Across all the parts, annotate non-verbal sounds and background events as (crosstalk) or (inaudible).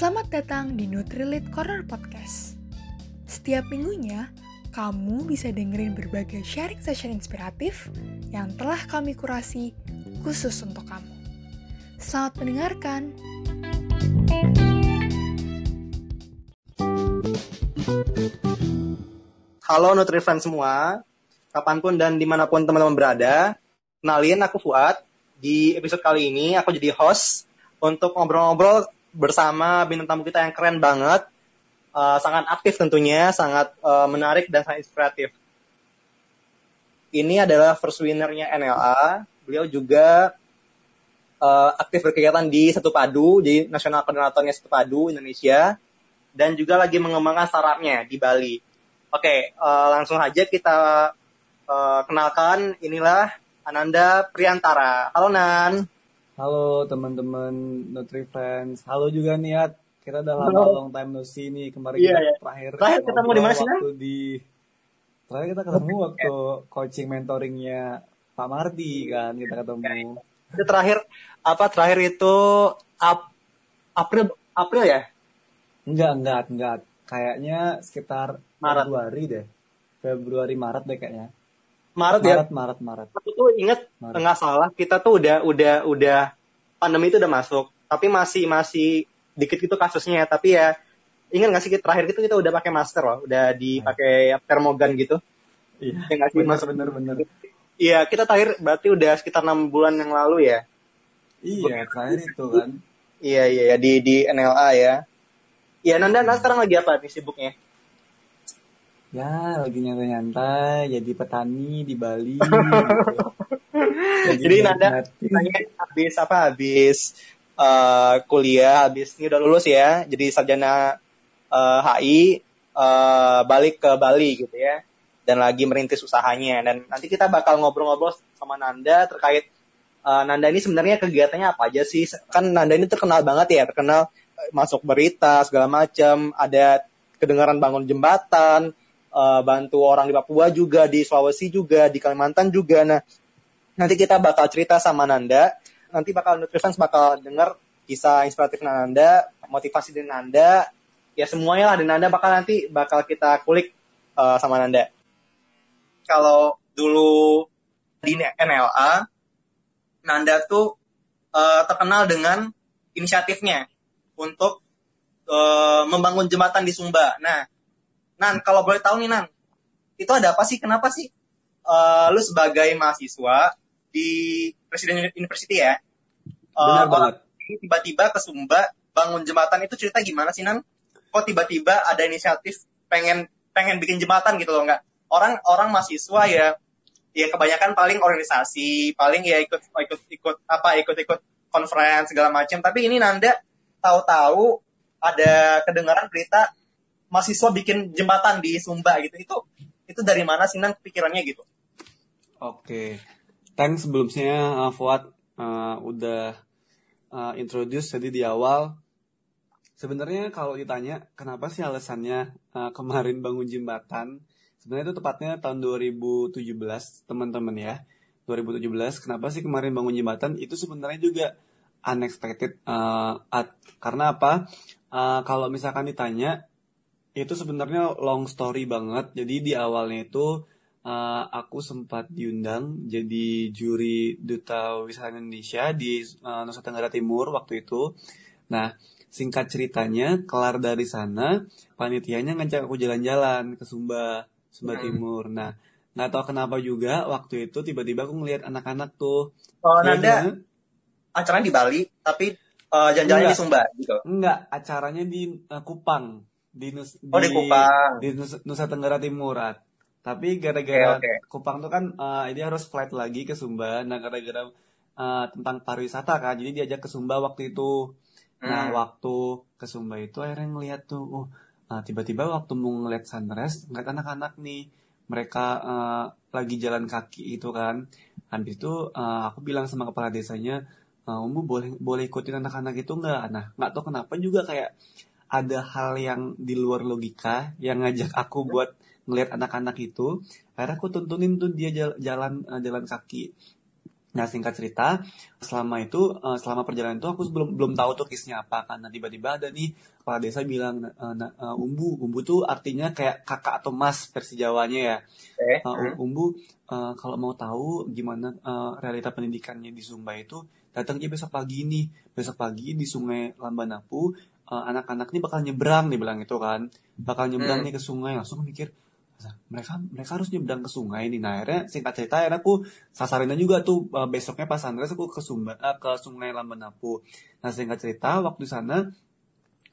Selamat datang di Nutrilit Corner Podcast. Setiap minggunya, kamu bisa dengerin berbagai sharing session inspiratif yang telah kami kurasi khusus untuk kamu. Selamat mendengarkan. Halo NutriFriends semua, kapan pun dan di mana pun teman-teman berada, kenalin aku Fuad. Di episode kali ini aku jadi host untuk ngobrol-ngobrol bersama bintang tamu kita yang keren banget, uh, sangat aktif tentunya, sangat uh, menarik dan sangat inspiratif. Ini adalah first winnernya NLA. Beliau juga uh, aktif berkegiatan di Satu Padu, di Nasional Koordinatornya Satu Padu Indonesia, dan juga lagi mengembangkan startupnya di Bali. Oke, uh, langsung aja kita uh, kenalkan. Inilah Ananda Priantara. Halo Nan. Halo teman-teman Nutri Friends. Halo juga Niat. Kita udah lama Halo. long time no see nih. Kemarin Iya, kita iya. terakhir Terakhir ketemu di mana sih, waktu di Terakhir kita ketemu waktu coaching mentoringnya Pak Mardi kan kita ketemu. Itu terakhir apa terakhir itu Ap- April April ya? Enggak, enggak, enggak. Kayaknya sekitar Maret. Februari deh. Februari Maret deh kayaknya. Maret ya. Maret, Maret, Maret. Aku tuh inget Maret. nggak salah kita tuh udah udah udah pandemi itu udah masuk, tapi masih masih dikit gitu kasusnya. Tapi ya ingat nggak sih kita terakhir itu kita udah pakai masker loh, udah dipakai termogan gitu. Iya. Ya nggak sih Bener, masuk. bener, bener. Iya kita terakhir berarti udah sekitar enam bulan yang lalu ya. Iya, terakhir itu kan. Iya iya ya di di NLA ya. Iya Nanda, Nanda sekarang lagi apa nih sibuknya? Ya, lagi nyantai-nyantai, jadi petani di Bali. gitu. Jadi Nanda. Tanya habis apa habis eh, kuliah habis ini udah lulus ya jadi sarjana eh, HI eh, balik ke Bali gitu ya dan lagi merintis usahanya dan nanti kita bakal ngobrol-ngobrol sama Nanda terkait eh, Nanda ini sebenarnya kegiatannya apa aja sih kan Nanda ini terkenal banget ya terkenal masuk berita segala macam ada kedengaran bangun jembatan eh, bantu orang di Papua juga di Sulawesi juga di Kalimantan juga nah nanti kita bakal cerita sama Nanda. Nanti bakal Nutrifans bakal denger kisah inspiratif Nanda, motivasi dari Nanda. Ya semuanya lah dari Nanda bakal nanti bakal kita kulik uh, sama Nanda. Kalau dulu di NLA, Nanda tuh uh, terkenal dengan inisiatifnya untuk uh, membangun jembatan di Sumba. Nah, Nan, kalau boleh tahu nih Nan, itu ada apa sih? Kenapa sih eh, lu sebagai mahasiswa di Presiden University ya, Benar orang banget. ini tiba-tiba ke Sumba bangun jembatan itu cerita gimana sih Nan? Kok tiba-tiba ada inisiatif pengen pengen bikin jembatan gitu loh nggak? Orang orang mahasiswa ya ya kebanyakan paling organisasi, paling ya ikut ikut ikut apa ikut-ikut conference segala macam. Tapi ini Nanda tahu-tahu ada kedengaran berita mahasiswa bikin jembatan di Sumba gitu. Itu itu dari mana sih Nan pikirannya gitu? Oke, thanks sebelumnya uh, Fuad uh, udah uh, introduce tadi di awal. Sebenarnya kalau ditanya kenapa sih alasannya uh, kemarin bangun jembatan, sebenarnya itu tepatnya tahun 2017 teman-teman ya. 2017 kenapa sih kemarin bangun jembatan itu sebenarnya juga unexpected uh, at- karena apa? Uh, kalau misalkan ditanya itu sebenarnya long story banget. Jadi di awalnya itu uh, aku sempat diundang jadi juri duta wisata Indonesia di uh, Nusa Tenggara Timur waktu itu. Nah, singkat ceritanya, kelar dari sana, panitianya ngajak aku jalan-jalan ke Sumba, Sumba Hmm. Timur. Nah, nggak tahu kenapa juga waktu itu tiba-tiba aku ngelihat anak-anak tuh. Dia Nanda acaranya di Bali, tapi uh, jalan-jalan di. Sumba gitu. enggak, acaranya di uh, Kupang, di Nus, Oh, di Kupang. di Nusa, Nusa Tenggara Timur. At. Tapi gara-gara Oke, oke. Kupang tuh kan uh, dia harus flight lagi ke Sumba. Nah, gara-gara uh, tentang pariwisata kan, jadi diajak ke Sumba waktu itu. Nah, Hmm. waktu ke Sumba itu akhirnya ngeliat tuh, oh, uh, tiba-tiba waktu mau ngeliat sunrise, ngeliat anak-anak nih, mereka uh, lagi jalan kaki itu kan. Habis itu uh, aku bilang sama kepala desanya, uh, Umbu boleh boleh ikutin anak-anak itu nggak? Nah, nggak tahu kenapa juga kayak ada hal yang di luar logika yang ngajak aku buat ngeliat anak-anak itu. Akhirnya aku tuntunin tuh dia jal- jalan uh, jalan kaki. Nah singkat cerita, selama itu, uh, selama perjalanan itu aku belum belum tahu tuh kisnya apa karena tiba-tiba ada nih kepala desa bilang uh, umbu, umbu tuh artinya kayak kakak atau mas versi Jawanya ya. Uh, umbu uh, kalau mau tahu gimana uh, realita pendidikannya di Sumba itu datang aja besok pagi nih, besok pagi di Sungai Lambanapu uh, anak-anak ini bakal nyebrang nih bilang itu kan, bakal nyebrang Hmm. nih ke sungai langsung mikir "Masa mereka mereka harus nyebrang ke sungai nih. Nah akhirnya singkat cerita akhirnya aku sasarinnya juga tuh uh, besoknya pas sunrise aku ke Sumba uh, ke sungai Lambanapu nah singkat cerita waktu sana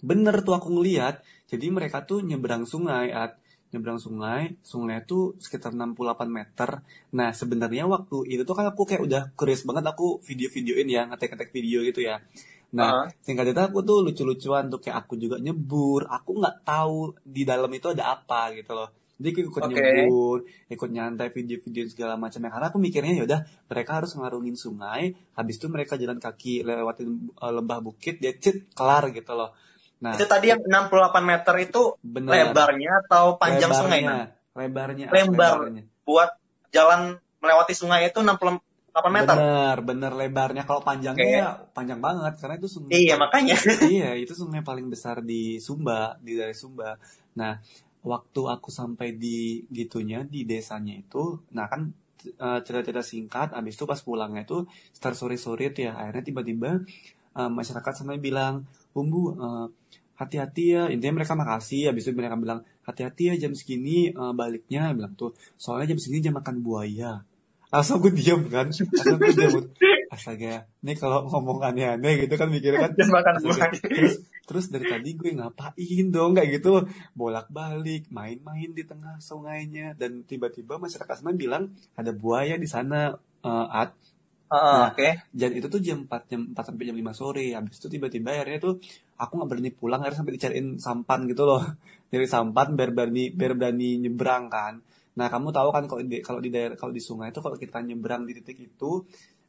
bener tuh aku ngeliat jadi mereka tuh nyebrang sungai at nyebrang sungai sungai itu sekitar 68 meter. Nah sebenarnya waktu itu tuh kan aku kayak udah curious banget aku video-videoin ya ngetek-ngetek video gitu ya nah Ah. singkat cerita aku tuh lucu-lucuan tuh kayak aku juga nyebur aku nggak tahu di dalam itu ada apa gitu loh jadi aku ikut Oke. nyebur ikut nyantai video-video segala macam ya karena aku mikirnya ya udah mereka harus ngarungin sungai habis itu mereka jalan kaki lewatin uh, lembah bukit dia cet kelar gitu loh nah Itu tadi yang 68 meter itu bener lebarnya atau panjang sungai? lebarnya lebarnya Lebar. lebarnya. Buat jalan melewati sungai itu 68 meter. bener bener lebarnya kalau panjangnya Oke. ya panjang banget karena itu sungai Iya, makanya. (laughs) (laughs) iya itu sungai paling besar di Sumba di daerah Sumba nah waktu aku sampai di gitunya di desanya itu nah kan eh, cerita-cerita singkat abis itu pas pulangnya itu start sore-sore tuh ya akhirnya tiba-tiba eh, masyarakat sana bilang bumbu eh, hati-hati ya intinya mereka makasih habis itu mereka bilang hati-hati ya jam segini eh, baliknya bilang tuh soalnya jam segini jam makan buaya langsung gue diam kan? Langsung gue diam. Astaga ini kalau ngomong aneh-aneh gitu kan mikirnya kan. Astaga. terus terus dari tadi gue ngapain dong? Kayak gitu bolak-balik main-main di tengah sungainya. Dan tiba-tiba masyarakat sana bilang ada buaya di sana eh, at Heeh, Nah. Oke. dan itu tuh jam 4 jam 4 sampai jam 5 sore. Habis itu tiba-tiba akhirnya tuh aku nggak berani pulang akhirnya sampai dicariin sampan gitu loh. (laughs) Dari sampan biar berani biar berani nyebrang kan nah kamu tahu kan kalau di kalau di daerah kalau di sungai itu kalau kita nyebrang di titik itu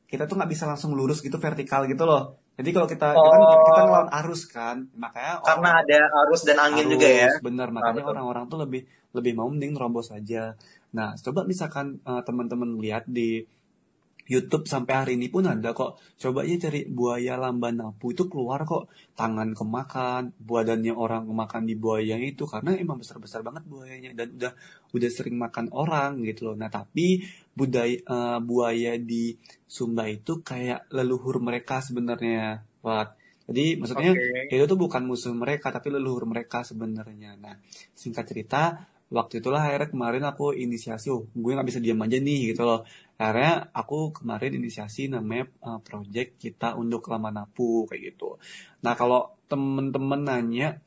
kita tuh nggak bisa langsung lurus gitu vertikal gitu loh jadi kalau kita kita, Oh. kita ngelawan arus kan makanya Karena ada arus dan angin juga ya. Bener, makanya betul. orang-orang tuh lebih lebih mau mending nerobos aja. Nah, coba misalkan eh, teman-teman lihat di YouTube sampai hari ini pun ada kok. Coba aja cari buaya lamban napu itu keluar kok tangan kemakan, badannya orang kemakan di buaya itu karena emang besar-besar banget buayanya dan udah udah sering makan orang gitu loh. Nah, tapi budaya eh, buaya di Sumba itu kayak leluhur mereka sebenarnya, Wat. Jadi maksudnya Oke. itu tuh bukan musuh mereka tapi leluhur mereka sebenarnya. Nah, singkat cerita, waktu itulah akhirnya kemarin aku inisiasi, oh gue nggak bisa diam aja nih gitu loh. Akhirnya aku kemarin inisiasi namanya uh, project kita untuk lama napu kayak gitu. Nah kalau temen-temen nanya,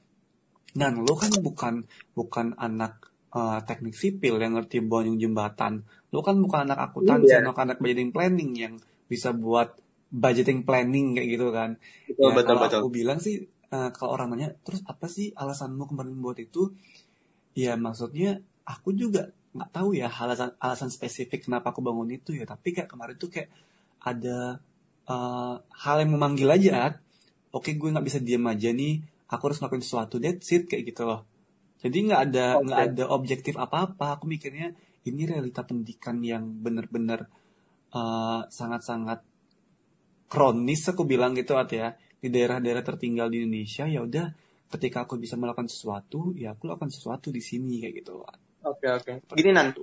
dan lo kan bukan bukan anak uh, teknik sipil yang ngerti bonyong jembatan, lo kan bukan anak akuntansi, Iya. lo kan anak budgeting planning yang bisa buat budgeting planning kayak gitu kan. Betul, Ya, betul, kalau betul. aku bilang sih, eh, kalau orang nanya, terus apa sih alasanmu kemarin buat itu? Ya maksudnya, aku juga nggak tahu ya alasan alasan spesifik kenapa aku bangun itu ya. Tapi kayak kemarin tuh kayak ada eh, hal yang memanggil aja. Oke, gue nggak bisa diam aja nih. Aku harus ngelakuin sesuatu. That's it kayak gitu loh. Jadi nggak ada nggak ada objektif apa-apa. Aku mikirnya ini realita pendidikan yang bener-bener eh, sangat-sangat kronis aku bilang gitu at ya di daerah-daerah tertinggal di Indonesia ya udah ketika aku bisa melakukan sesuatu ya aku lakukan sesuatu di sini kayak gitu At. Oke, oke. Gini Nan,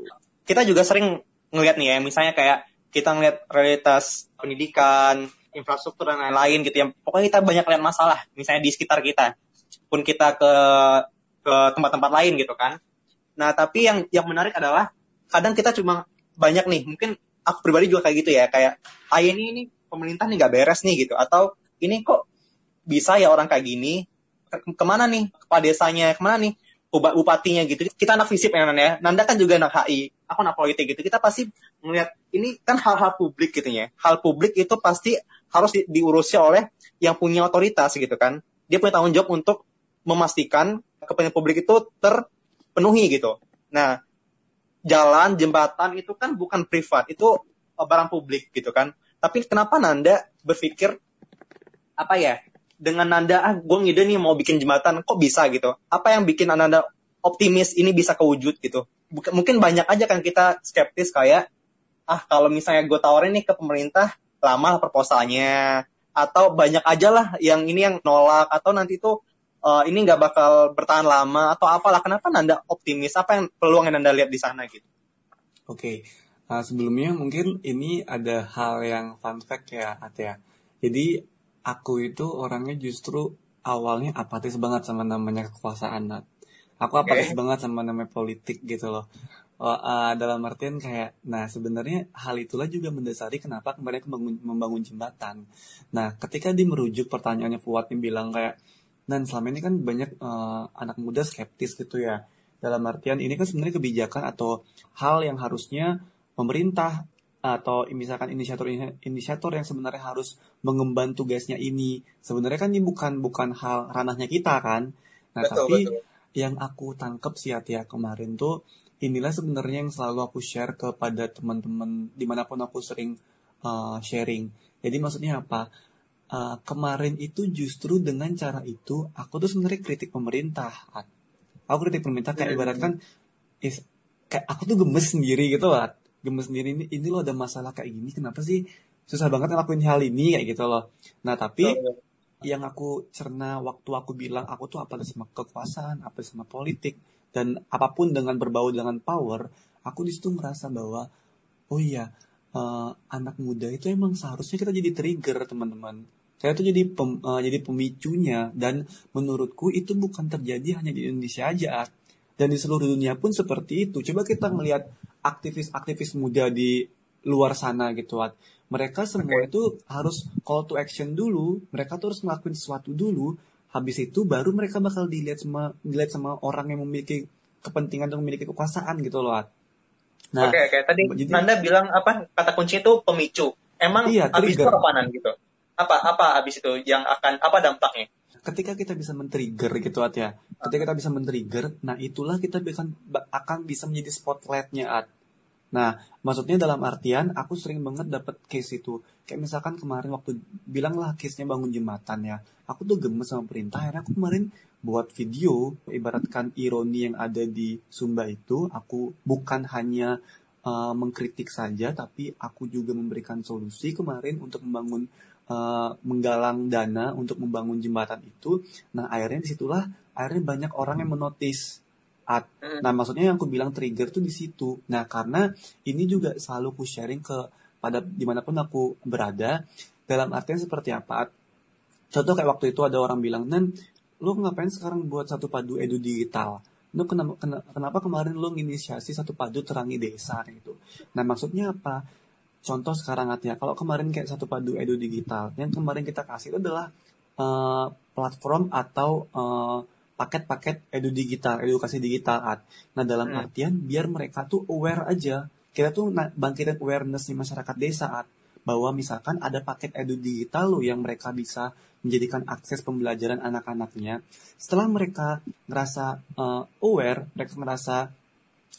kita juga sering ngeliat nih ya, misalnya kayak kita ngeliat realitas pendidikan, infrastruktur dan lain-lain gitu ya. Pokoknya kita banyak lihat masalah, misalnya di sekitar kita, pun kita ke ke tempat-tempat lain gitu kan. Nah, tapi yang yang menarik adalah kadang kita cuma banyak nih, mungkin aku pribadi juga kayak gitu ya, kayak ah ini ini pemerintah nih nggak beres nih gitu, atau ini kok bisa ya orang kayak gini, Ke- ke mana nih kepala desanya, ke mana nih bupatinya gitu. Kita anak fisip ya Nanda ya. Nanda kan juga anak HI. Aku anak politik gitu. Kita pasti melihat ini kan hal-hal publik gitu ya. Hal publik itu pasti harus di- diurusi oleh yang punya otoritas gitu kan. Dia punya tanggung jawab untuk memastikan kepentingan publik itu terpenuhi gitu. Nah, jalan, jembatan itu kan bukan privat, itu barang publik gitu kan. Tapi kenapa Nanda berpikir apa ya? Dengan Nanda, ah gue ngide nih mau bikin jembatan, kok bisa gitu? Apa yang bikin Nanda optimis ini bisa kewujud gitu? Mungkin banyak aja kan kita skeptis kayak ah kalau misalnya gue tawarin nih ke pemerintah lama lah proposalnya atau banyak aja lah yang ini yang nolak atau nanti tuh uh, ini nggak bakal bertahan lama atau apalah kenapa Nanda optimis apa yang peluang yang Nanda lihat di sana gitu oke okay. uh, sebelumnya mungkin ini ada hal yang fun fact ya Atia jadi aku itu orangnya justru awalnya apatis banget sama namanya kekuasaan Nat. aku apatis okay. banget sama namanya politik gitu loh Oh, uh, dalam artian kayak, nah sebenarnya hal itulah juga mendasari kenapa mereka membangun, membangun jembatan. Nah, ketika dia merujuk pertanyaannya Fuad yang bilang kayak, dan selama ini kan banyak uh, anak muda skeptis gitu ya. Dalam artian ini kan sebenarnya kebijakan atau hal yang harusnya pemerintah atau misalkan inisiator inisiator yang sebenarnya harus mengemban tugasnya ini sebenarnya kan ini bukan bukan hal ranahnya kita kan nah betul, tapi betul. yang aku tangkap sih ya kemarin tuh inilah sebenarnya yang selalu aku share kepada teman-teman di mana pun aku sering uh, sharing. Jadi maksudnya apa? Uh, kemarin itu justru dengan cara itu aku tuh sebenarnya kritik pemerintah. Aku kritik pemerintah kayak hmm. ibaratkan is kayak aku tuh gemes sendiri gitu lah. Gemes sendiri ini ini loh ada masalah kayak gini kenapa sih susah banget ngelakuin hal ini kayak gitu loh. Nah, tapi oh, yang aku cerna waktu aku bilang aku tuh apa sama kekuasaan, apa sama politik dan apa pun dengan berbau dengan power aku di situ merasa bahwa oh iya uh, anak muda itu emang seharusnya kita jadi trigger teman-teman. Saya tuh jadi pem, uh, jadi pemicunya dan menurutku itu bukan terjadi hanya di Indonesia aja. Dan di seluruh dunia pun seperti itu. Coba kita melihat aktivis-aktivis muda di luar sana gitu at mereka semua itu harus call to action dulu mereka tuh harus ngelakuin sesuatu dulu habis itu baru mereka bakal dilihat sama dilihat sama orang yang memiliki kepentingan dan memiliki kekuasaan gitu loh. Nah, oke okay, okay. tadi jadi, Nanda bilang apa kata kunci itu pemicu. Emang iya, habis itu apa gitu? Apa apa habis itu yang akan apa dampaknya? Ketika kita bisa men-trigger gitu at ya. Ketika kita bisa men-trigger, nah itulah kita akan akan bisa menjadi spotlightnya at. Nah, maksudnya dalam artian aku sering banget dapat case itu. Kayak misalkan kemarin waktu bilang lah case-nya bangun jembatan ya. Aku tuh gemes sama perintah. Akhirnya aku kemarin buat video, ibaratkan ironi yang ada di Sumba itu, aku bukan hanya uh, mengkritik saja, tapi aku juga memberikan solusi kemarin untuk membangun uh, menggalang dana untuk membangun jembatan itu. Nah, akhirnya di situlah akhirnya banyak orang yang menotis at. Hmm. Nah, maksudnya yang aku bilang trigger tuh di situ. Nah, karena ini juga selalu aku sharing ke pada di mana pun aku berada. Dalam artian seperti apa? Contoh kayak waktu itu ada orang bilang, Nan, lu ngapain sekarang buat satu padu edu digital? Lu kenapa, kenapa kemarin lu nginisiasi satu padu terangi desa gitu? Nah, maksudnya apa? Contoh sekarang ya, kalau kemarin kayak satu padu edu digital, yang kemarin kita kasih itu adalah uh, platform atau uh, paket-paket edu digital, edukasi digital art. Nah dalam hmm. artian biar mereka tuh aware aja. Kita tuh bangkitin awareness di masyarakat desa art bahwa misalkan ada paket edu digital loh yang mereka bisa menjadikan akses pembelajaran anak-anaknya. Setelah mereka ngerasa uh, aware, mereka ngerasa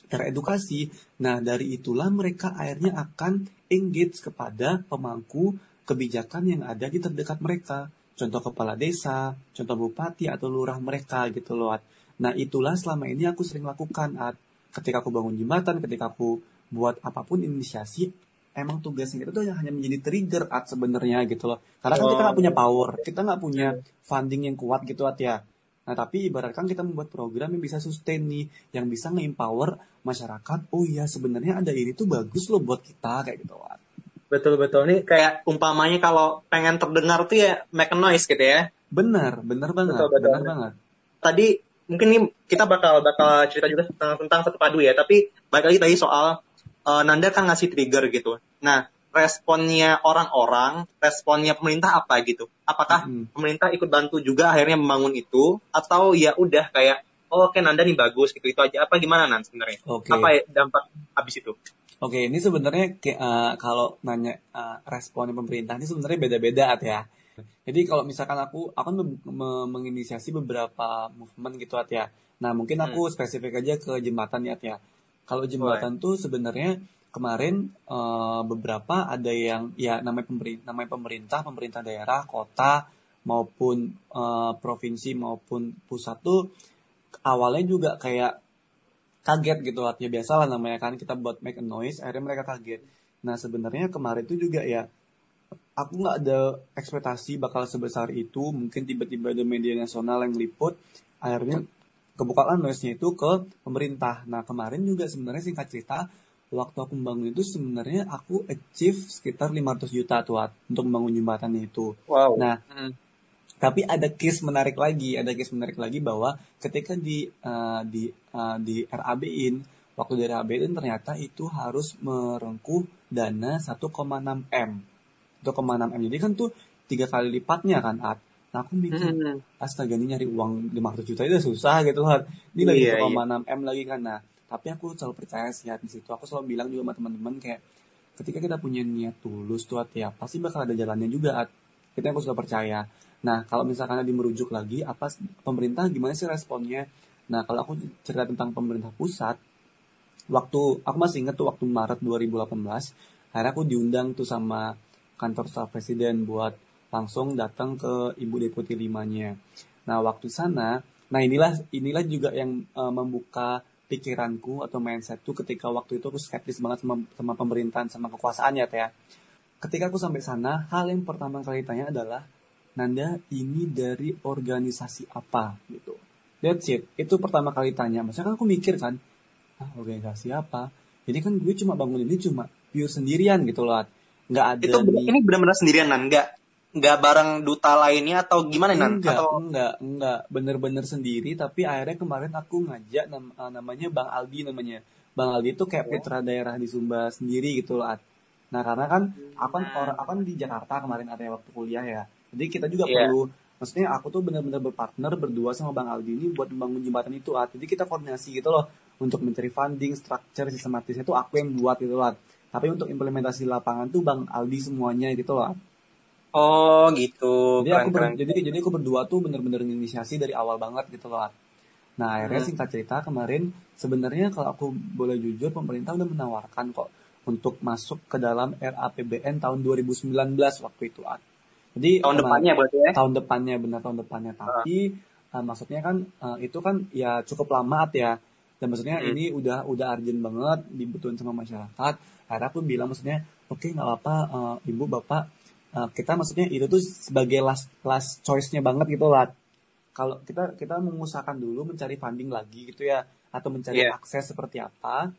teredukasi, nah dari itulah mereka akhirnya akan engage kepada pemangku kebijakan yang ada di terdekat mereka contoh kepala desa, contoh bupati atau lurah mereka gitu loh. At. Nah itulah selama ini aku sering lakukan At. Ketika aku bangun jembatan, ketika aku buat apa pun inisiasi, emang tugasnya itu tuh hanya menjadi trigger At sebenarnya gitu loh. Karena kan kita nggak punya power, kita nggak punya funding yang kuat gitu At ya. Nah tapi ibaratkan kita membuat program yang bisa sustain nih, yang bisa nge-empower masyarakat. Oh iya sebenarnya ada ini tuh bagus loh buat kita kayak gitu At. Betul betul. Ini kayak umpamanya kalau pengen terdengar tuh ya make a noise gitu ya. Benar, benar banget. Betul, betul. Benar banget. Tadi mungkin nih kita bakal bakal cerita juga tentang, tentang satu padu ya, tapi balik lagi tadi soal uh, Nanda kan ngasih trigger gitu. Nah, responnya orang-orang, responnya pemerintah apa gitu? Apakah hmm. pemerintah ikut bantu juga akhirnya membangun itu atau ya udah kayak oh oke okay, Nanda nih bagus gitu itu aja apa gimana Nan sebenarnya? Okay. Apa dampak habis itu? Oke, ini sebenarnya uh, kalau nanya uh, responnya pemerintah ini sebenarnya beda-beda ya. Jadi kalau misalkan aku akan menginisiasi beberapa movement gitu at ya. Nah mungkin aku hmm. spesifik aja ke jembatan ya ya. Kalau jembatan tuh sebenarnya kemarin uh, beberapa ada yang ya namanya pemerintah, namanya pemerintah, pemerintah daerah, kota maupun uh, provinsi maupun pusat tuh awalnya juga kayak kaget gitu artinya biasa lah namanya kan kita buat make a noise akhirnya mereka kaget Nah sebenarnya kemarin itu juga ya aku nggak ada ekspektasi bakal sebesar itu. Mungkin tiba-tiba ada media nasional yang liput. Akhirnya kebukaan noise-nya itu ke pemerintah. Nah kemarin juga sebenarnya singkat cerita waktu aku membangun itu sebenarnya aku achieve sekitar 500 juta tuh untuk membangun jembatannya itu. Wow. Nah, Hmm. tapi ada case menarik lagi, ada case menarik lagi bahwa ketika di uh, di uh, di RAB-in, waktu di RAB-in ternyata itu harus merengkuh dana 1,6 M. 1,6 M. Jadi kan tuh tiga kali lipatnya kan, At. Nah, aku mikir, Hmm. astaga ini nyari uang 500 juta itu susah gitu kan. Ini lagi Iya, 1,6 M lagi kan. Nah, tapi aku selalu percaya sih di situ. Aku selalu bilang juga sama teman-teman kayak ketika kita punya niat tulus tuh At, ya pasti bakal ada jalannya juga At. Kita aku suka percaya. Nah, kalau misalkan ada merujuk lagi, apa pemerintah gimana sih responnya? Nah, kalau aku cerita tentang pemerintah pusat, waktu aku masih ingat tuh waktu Maret 2018, akhirnya aku diundang tuh sama kantor staf presiden buat langsung datang ke ibu deputi limanya. Nah, waktu sana, nah inilah inilah juga yang eh, membuka pikiranku atau mindset tuh ketika waktu itu aku skeptis banget sama, sama pemerintahan sama kekuasaannya ya. Ketika aku sampai sana, hal yang pertama kali tanya adalah Nanda ini dari organisasi apa gitu. That's it. Itu pertama kali tanya. Maksudnya kan aku mikir kan, ah, organisasi apa? Jadi kan gue cuma bangun ini cuma pure sendirian gitu loh. Nggak ada Itu nih- ini benar-benar sendirian nan, nggak nggak bareng duta lainnya atau gimana nan? Enggak, Atau enggak, enggak. Bener-bener sendiri. Tapi akhirnya kemarin aku ngajak nam- eh, namanya Bang Aldi namanya. Bang Aldi itu kayak putra daerah di Sumba sendiri gitu loh. At. Nah karena kan aku kan orang aku kan di Jakarta kemarin ada waktu kuliah ya. Jadi kita juga Iya. perlu. Maksudnya aku tuh bener-bener berpartner berdua sama Bang Aldi ini buat membangun jembatan itu At. Jadi kita koordinasi gitu loh untuk mencari funding, structure, sistematisnya itu aku yang buat gitu loh. At. Tapi untuk implementasi lapangan tuh Bang Aldi semuanya gitu loh. At. oh gitu. Jadi aku ber- keren. jadi jadi aku berdua tuh bener-bener inisiasi dari awal banget gitu loh. At. Nah akhirnya Hmm. singkat cerita kemarin sebenarnya kalau aku boleh jujur pemerintah udah menawarkan kok untuk masuk ke dalam RAPBN tahun 2019 waktu itu At. Jadi Tahun depannya berarti ya? tahun depannya benar tahun depannya tapi uh, maksudnya kan uh, itu kan ya cukup lama ya dan maksudnya Hmm. ini udah udah urgent banget dibutuhin sama masyarakat akhirnya aku bilang maksudnya oke nggak apa-apa uh, ibu bapak uh, kita maksudnya itu tuh sebagai last last choice-nya banget gitu lah kalau kita kita mengusahakan dulu mencari funding lagi gitu ya atau mencari Iya. akses seperti apa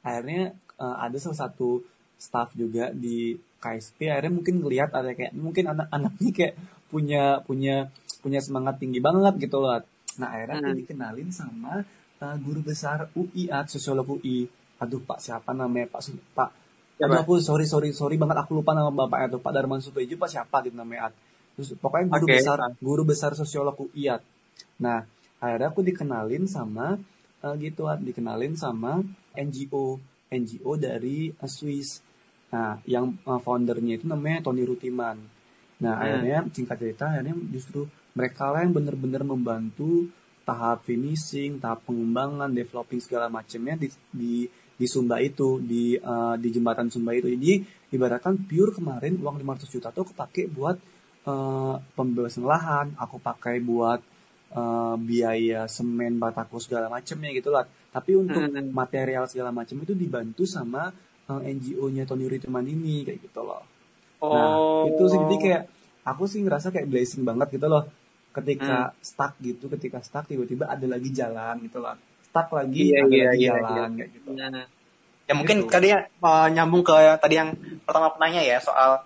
akhirnya uh, ada salah satu staff juga di KSP akhirnya mungkin ngelihat ada kayak mungkin anak-anaknya kayak punya punya punya semangat tinggi banget gitu loh. Nah akhirnya Hmm. dikenalin sama uh, guru besar UI at sosiolog UI aduh pak siapa namanya? Pak pak aduh aku sorry sorry sorry banget aku lupa nama bapaknya. Tuh pak Darman Sutejo pak siapa gitu namanya at terus pokoknya guru Oke. besar guru besar sosiolog UI at nah akhirnya aku dikenalin sama uh, gitu at dikenalin sama NGO NGO dari uh, Swiss nah yang uh, foundernya itu namanya Tony Rutiman nah Hmm. akhirnya singkat cerita akhirnya justru mereka lah yang bener-bener membantu tahap finishing tahap pengembangan developing segala macamnya di, di di Sumba itu di uh, di jembatan Sumba itu jadi ibaratkan pure kemarin uang 500 juta tuh aku pakai buat uh, pembebasan lahan aku pakai buat uh, biaya semen batako segala macamnya gitu lah tapi untuk Hmm. material segala macam itu dibantu sama uh, NGO-nya Tony Ritman ini kayak gitu loh Oh. Nah, itu sih jadi kayak aku sih ngerasa kayak blessing banget gitu loh. Ketika Hmm. stuck gitu, ketika stuck tiba-tiba ada lagi jalan gitu loh. Stuck lagi Iya, ada iya, lagi iya, jalan kayak gitu. Ya mungkin Gitu. tadi uh, nyambung ke tadi yang pertama penanya ya soal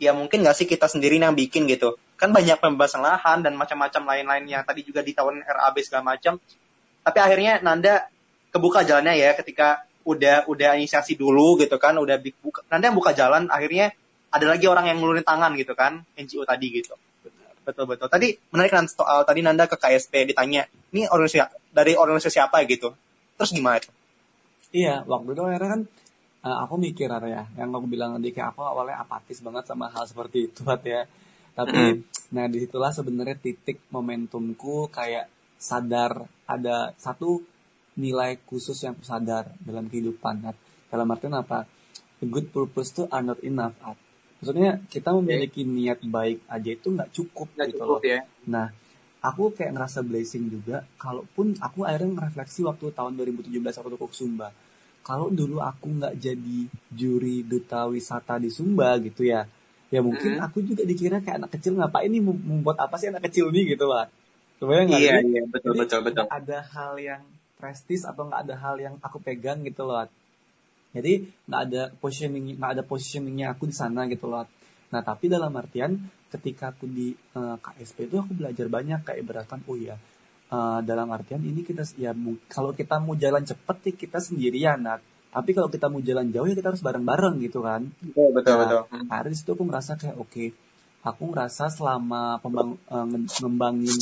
ya mungkin nggak sih kita sendiri yang bikin gitu. Kan banyak pembebasan lahan dan macam-macam lain-lain yang tadi juga di tahun RAB segala macam. Tapi akhirnya Nanda kebuka jalannya ya ketika udah udah inisiasi dulu gitu kan, udah buka, Nanda yang buka jalan akhirnya ada lagi orang yang ngeluarin tangan gitu kan, NGO tadi gitu. Betul betul. Tadi menarik kan soal tadi Nanda ke KSP ditanya, ini organisasi dari organisasi apa gitu. Terus gimana tuh? Iya, waktu itu akhirnya kan uh, aku mikir ada ya, yang aku bilang tadi kayak aku awalnya apatis banget sama hal seperti itu ya. Tapi nah di situlah sebenarnya titik momentumku kayak sadar ada satu nilai khusus yang sadar dalam kehidupan Hat. Dalam artian apa? A good purpose tuh are not enough Hat. Maksudnya kita memiliki niat baik aja itu nggak cukup Nggak gitu cukup loh. ya. Nah, aku kayak ngerasa blessing juga. Kalaupun aku akhirnya ngerefleksi waktu tahun 2017 waktu ke Sumba. kalau dulu aku nggak jadi juri duta wisata di Sumba gitu ya ya mungkin Hmm. aku juga dikira kayak anak kecil ngapain nih mem- membuat apa sih anak kecil nih gitu lah kebayang Iya, iya, betul, Jadi, betul, betul. ada hal yang prestis atau nggak ada hal yang aku pegang gitu loh jadi nggak ada positioning nggak ada positioningnya aku di sana gitu loh nah tapi dalam artian ketika aku di eh, KSP itu aku belajar banyak kayak ibaratkan oh ya eh, dalam artian ini kita ya kalau kita mau jalan cepet sih kita sendirian nah tapi kalau kita mau jalan jauh ya kita harus bareng-bareng gitu kan. Betul, betul, Nah, betul. di situ aku merasa kayak oke aku ngerasa selama pembang, nge- ngembangin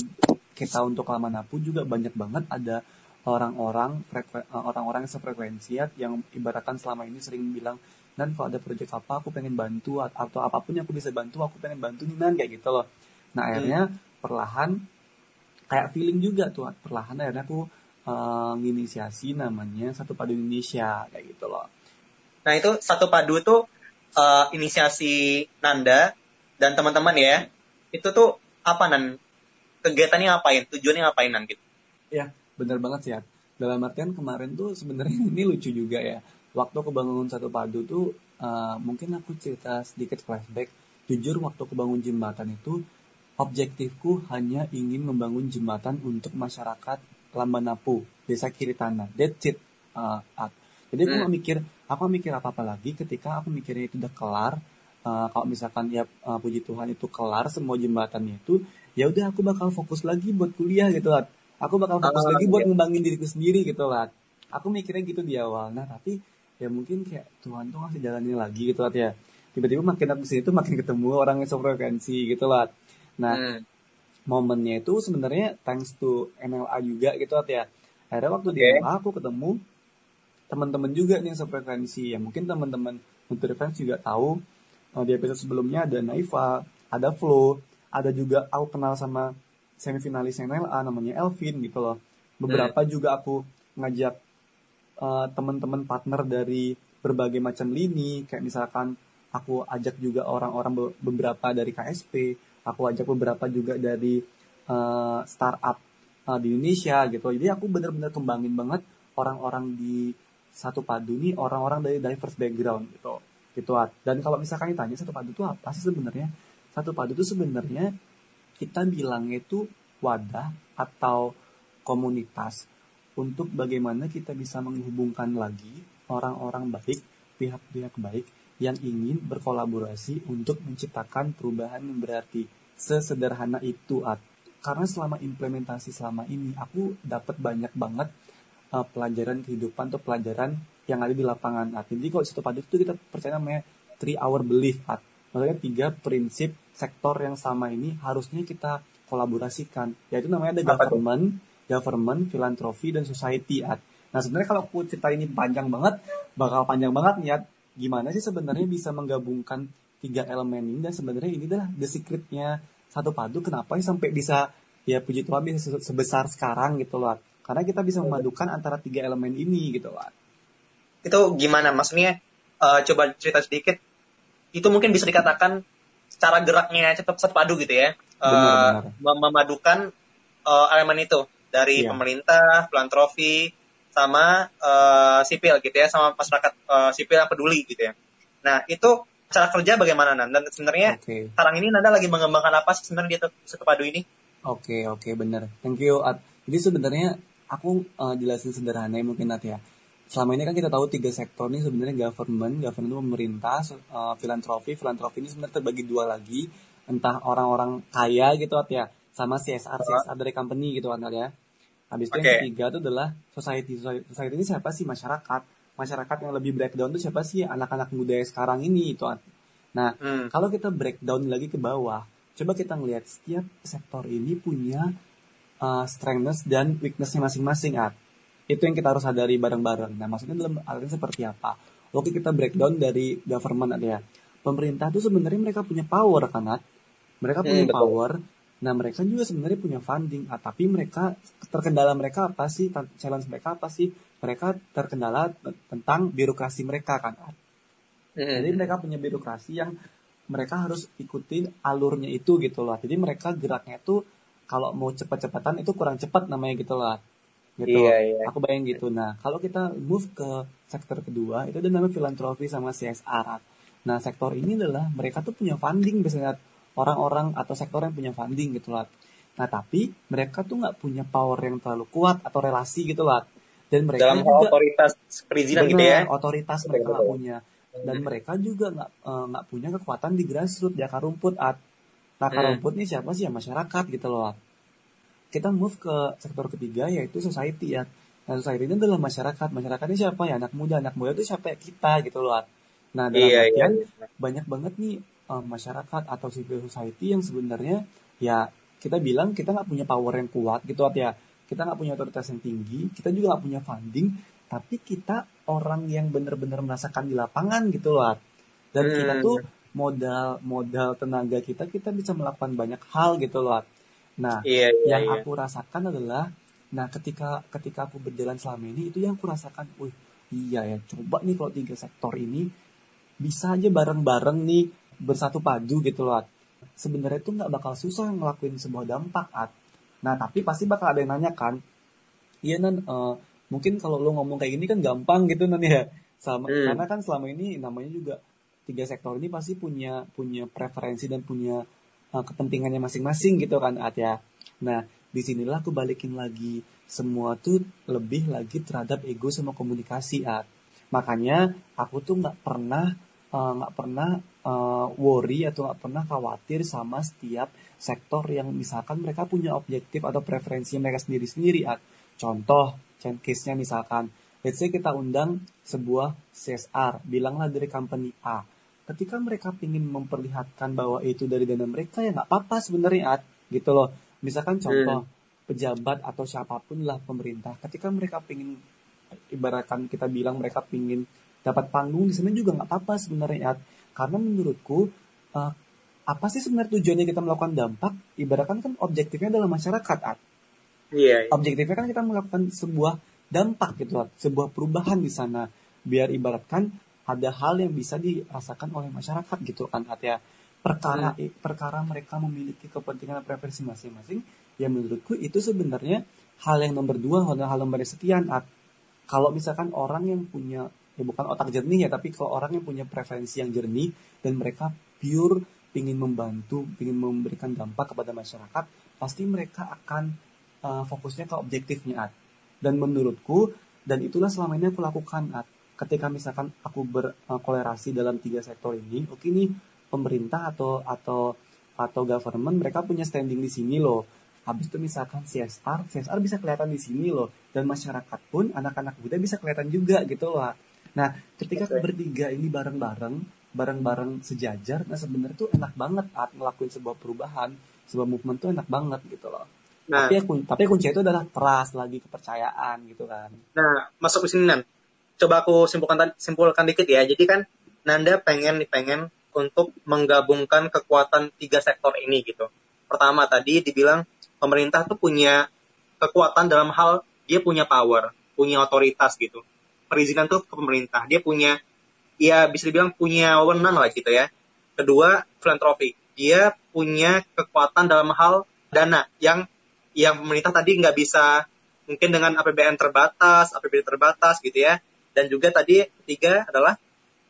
kita untuk lama napu juga banyak banget ada orang-orang eh, orang-orang yang sefrekuensi ya, yang ibaratkan selama ini sering bilang dan kalau ada proyek apa aku pengen bantu at- atau apa pun yang aku bisa bantu aku pengen bantu nih nan kayak gitu loh nah akhirnya perlahan kayak feeling juga tuh perlahan akhirnya aku eh, nginisiasi namanya satu padu Indonesia kayak gitu loh Nah itu satu padu tuh eh, inisiasi Nanda dan teman-teman ya. Itu tuh apa nan? Kegiatannya ngapain? Tujuannya ngapain nan gitu? Ya, bener banget sih, At. Dalam artian kemarin tuh sebenarnya (laughs) ini lucu juga ya. Waktu aku bangun satu padu tuh, uh, mungkin aku cerita sedikit flashback. Jujur waktu aku bangun jembatan itu, objektifku hanya ingin membangun jembatan untuk masyarakat Lambanapu, Desa Kiri Tanah. That's it. Uh, At. Jadi aku Hmm. nggak mikir, aku mikir apa-apa lagi ketika aku mikirnya itu udah kelar. Uh, kalau misalkan ya uh, puji Tuhan itu kelar semua jembatannya itu, ya udah aku bakal fokus lagi buat kuliah gitu At aku bakal fokus lagi buat ngembangin diriku sendiri gitu lah. Aku mikirnya gitu di awal. Nah tapi ya mungkin kayak Tuhan tuh ngasih jalannya lagi gitu lah ya. Tiba-tiba makin aku sini tuh makin ketemu orang yang sefrekuensi gitu lah nah Hmm. momennya itu sebenarnya thanks to NLA juga gitu lah ya. Akhirnya waktu di Oke. NLA aku ketemu teman-teman juga nih yang sefrekuensi. Ya mungkin teman-teman Nutri Friends juga tahu eh, di episode sebelumnya ada Naifa ada Flo ada juga aku kenal sama semifinalis NLA namanya Elvin gitu loh. Beberapa juga aku ngajak eh, teman-teman partner dari berbagai macam lini. Kayak misalkan aku ajak juga orang-orang be- beberapa dari KSP aku ajak beberapa juga dari eh, startup eh, di Indonesia gitu. Jadi aku bener-bener kembangin banget orang-orang di satu padu nih orang-orang dari diverse background gitu. Gitu dan kalau misalkan ditanya satu padu itu apa sih sebenarnya? Satu padu itu sebenarnya kita bilangnya itu wadah atau komunitas untuk bagaimana kita bisa menghubungkan lagi orang-orang baik, pihak-pihak baik yang ingin berkolaborasi untuk menciptakan perubahan yang berarti. Sesederhana itu. Karena selama implementasi selama ini, aku dapat banyak banget uh, pelajaran kehidupan atau pelajaran yang ada di lapangan, At. Jadi kalau di satu padu itu kita percaya namanya three hour belief, At. Maksudnya tiga prinsip sektor yang sama ini harusnya kita kolaborasikan. Yaitu namanya ada Apa government, government, filantropi, dan society, At. Nah sebenarnya kalau aku cerita ini panjang banget, bakal panjang banget nih, At. Gimana sih sebenarnya bisa menggabungkan tiga elemen ini dan sebenarnya ini adalah the secretnya satu padu kenapa sih sampai bisa ya puji Tuhan bisa se- sebesar sekarang gitu loh karena kita bisa memadukan antara tiga elemen ini gitu loh. Itu gimana? Maksudnya eh, coba cerita sedikit. Itu mungkin bisa dikatakan cara geraknya cepat satu padu gitu ya. Benar, benar. mem- memadukan eh, elemen itu dari Iya. pemerintah, filantropi, sama eh, sipil gitu ya, sama masyarakat eh, sipil yang peduli gitu ya. Nah itu cara kerja bagaimana Nan? Dan sebenarnya Oke. sekarang ini Nanda lagi mengembangkan apa sih sebenarnya di satu- satu padu ini? Oke oke bener. Thank you At. Jadi sebenarnya aku uh, jelasin sederhana ya mungkin At ya. Selama ini kan kita tahu tiga sektor ini sebenarnya government, government itu pemerintah, uh, filantropi, filantropi ini sebenarnya terbagi dua lagi, entah orang-orang kaya gitu ya, sama CSR CSR dari company gitu At ya. Habis itu yang Oke. ketiga itu adalah society. Society ini siapa sih masyarakat? Masyarakat yang lebih breakdown itu siapa sih anak-anak muda yang sekarang ini itu. Nah, Hmm. kalau kita breakdown lagi ke bawah, coba kita ngelihat setiap sektor ini punya uh, strengths dan weaknessnya masing-masing, At. Itu yang kita harus sadari bareng-bareng. Nah, maksudnya dalam artinya seperti apa? Oke, kita breakdown dari government, ya. Pemerintah itu sebenarnya mereka punya power, kan? Mereka Hmm, punya betul. power. Nah, mereka juga sebenarnya punya funding, At. Tapi mereka, terkendala mereka apa sih? Challenge mereka apa sih? Mereka terkendala tentang birokrasi mereka, kan. Hmm. Jadi mereka punya birokrasi yang mereka harus ikutin alurnya itu gitu loh. Jadi mereka geraknya tuh kalau mau cepat-cepatan itu kurang cepat namanya gitu loh. Gitu. Iya, iya. aku bayang gitu. Nah kalau kita move ke sektor kedua itu ada namanya filantropi sama CSR nah sektor ini adalah mereka tuh punya funding biasanya orang-orang atau sektor yang punya funding gitu lah nah tapi mereka tuh nggak punya power yang terlalu kuat atau relasi gitu lah dan mereka Dalam juga otoritas perizinan gitu ya. Otoritas mereka nggak punya. Dan mereka juga nggak eh, nggak punya kekuatan di grassroots di akar rumput at nah akar Hmm. rumput nih siapa sih? Ya masyarakat gitu loh At. Kita move ke sektor ketiga yaitu society ya. Nah society ini adalah masyarakat. Masyarakat ini siapa? Ya anak muda. Anak muda itu siapa? Ya kita gitu loh nah dalam Iya, iya. artian banyak banget nih eh, masyarakat atau civil society yang sebenarnya ya kita bilang kita nggak punya power yang kuat gitu ya. Kita nggak punya otoritas yang tinggi kita juga nggak punya funding tapi kita orang yang benar-benar merasakan di lapangan gitu loh dan Hmm. kita tuh modal modal tenaga kita kita bisa melakukan banyak hal gitu loh. Nah Iya, iya, yang iya. aku rasakan adalah nah ketika ketika aku berjalan selama ini itu yang aku rasakan wih iya ya coba nih kalau tiga sektor ini bisa aja bareng-bareng nih bersatu padu gitu loh sebenarnya itu nggak bakal susah ngelakuin sebuah dampak At. nah tapi pasti bakal ada yang nanya kan iya nan eh, mungkin kalau lo ngomong kayak gini kan gampang gitu nan ya sama Hmm. karena kan selama ini namanya juga tiga sektor ini pasti punya punya preferensi dan punya uh, kepentingannya masing-masing gitu kan At ya. Nah di sinilah aku balikin lagi semua tuh lebih lagi terhadap ego sama komunikasi At. Makanya aku tuh nggak pernah uh, nggak pernah uh, worry atau nggak pernah khawatir sama setiap sektor yang misalkan mereka punya objektif atau preferensi mereka sendiri-sendiri At. Contoh, case-nya misalkan Let's say kita undang sebuah CSR, bilanglah dari company A. Ketika mereka ingin memperlihatkan bahwa itu dari dana mereka ya nggak apa-apa sebenarnya At, gitu loh. Misalkan contoh pejabat atau siapa pun lah pemerintah, ketika mereka ingin ibaratkan kita bilang mereka ingin dapat panggung di sana juga nggak apa-apa sebenarnya At. Karena menurutku eh, apa sih sebenarnya tujuannya kita melakukan dampak? Ibaratkan kan objektifnya adalah masyarakat At Iya, iya. objektifnya kan kita melakukan sebuah dampak gitu At. sebuah perubahan di sana biar ibaratkan ada hal yang bisa dirasakan oleh masyarakat gitu kan At ya perkara perkara mereka memiliki kepentingan preferensi masing-masing ya menurutku itu sebenarnya hal yang nomor dua hal, hal nomor sekian kalau misalkan orang yang punya ya bukan otak jernih ya tapi kalau orang yang punya preferensi yang jernih dan mereka pure ingin membantu ingin memberikan dampak kepada masyarakat pasti mereka akan uh, fokusnya ke objektifnya At. dan menurutku dan itulah selama ini aku lakukan At. Ketika misalkan aku berkolerasi dalam tiga sektor ini oke nih pemerintah atau atau atau government mereka punya standing di sini loh. Habis itu misalkan CSR CSR bisa kelihatan di sini loh. Dan masyarakat pun anak-anak muda bisa kelihatan juga gitu loh nah ketika Oke. bertiga ini bareng-bareng bareng-bareng sejajar nah sebenarnya tuh enak banget At ngelakuin sebuah perubahan sebuah movement tuh enak banget gitu loh. Nah, tapi aku tapi kunci itu adalah trust lagi kepercayaan gitu kan. Nah masuk ke sini Nan. Coba aku simpulkan simpulkan dikit ya. Jadi kan Nanda pengen pengen untuk menggabungkan kekuatan tiga sektor ini gitu. Pertama tadi dibilang pemerintah tuh punya kekuatan dalam hal dia punya power, punya otoritas gitu. Perizinan tuh ke pemerintah. Dia punya ya bisa dibilang punya wewenang lah gitu ya. Kedua, filantropi. Dia punya kekuatan dalam hal dana yang yang pemerintah tadi nggak bisa mungkin dengan APBN terbatas, APBD terbatas gitu ya. Dan juga tadi ketiga adalah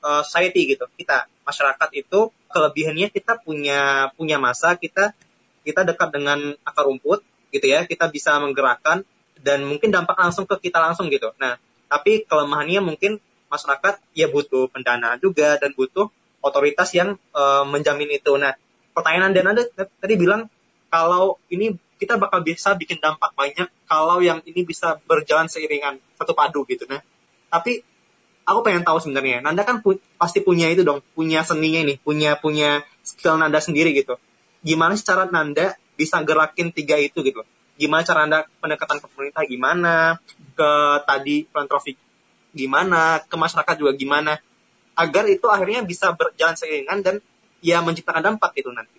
uh, society gitu. Kita masyarakat itu kelebihannya kita punya punya masa, kita kita dekat dengan akar rumput gitu ya. Kita bisa menggerakkan dan mungkin dampak langsung ke kita langsung gitu. Nah, tapi kelemahannya mungkin masyarakat ya butuh pendanaan juga dan butuh otoritas yang uh, menjamin itu. Nah, pertanyaan dan Anda tadi bilang kalau ini kita bakal bisa bikin dampak banyak kalau yang ini bisa berjalan seiringan satu padu gitu nah tapi aku pengen tahu sebenarnya. Nanda kan pu- pasti punya itu dong. Punya seninya ini. Punya punya skill Nanda sendiri gitu. Gimana sih cara Nanda bisa gerakin tiga itu gitu? Gimana cara Anda pendekatan ke pemerintah gimana? Ke tadi filantropi gimana? Ke masyarakat juga gimana? Agar itu akhirnya bisa berjalan seiringan dan ya menciptakan dampak gitu nanti.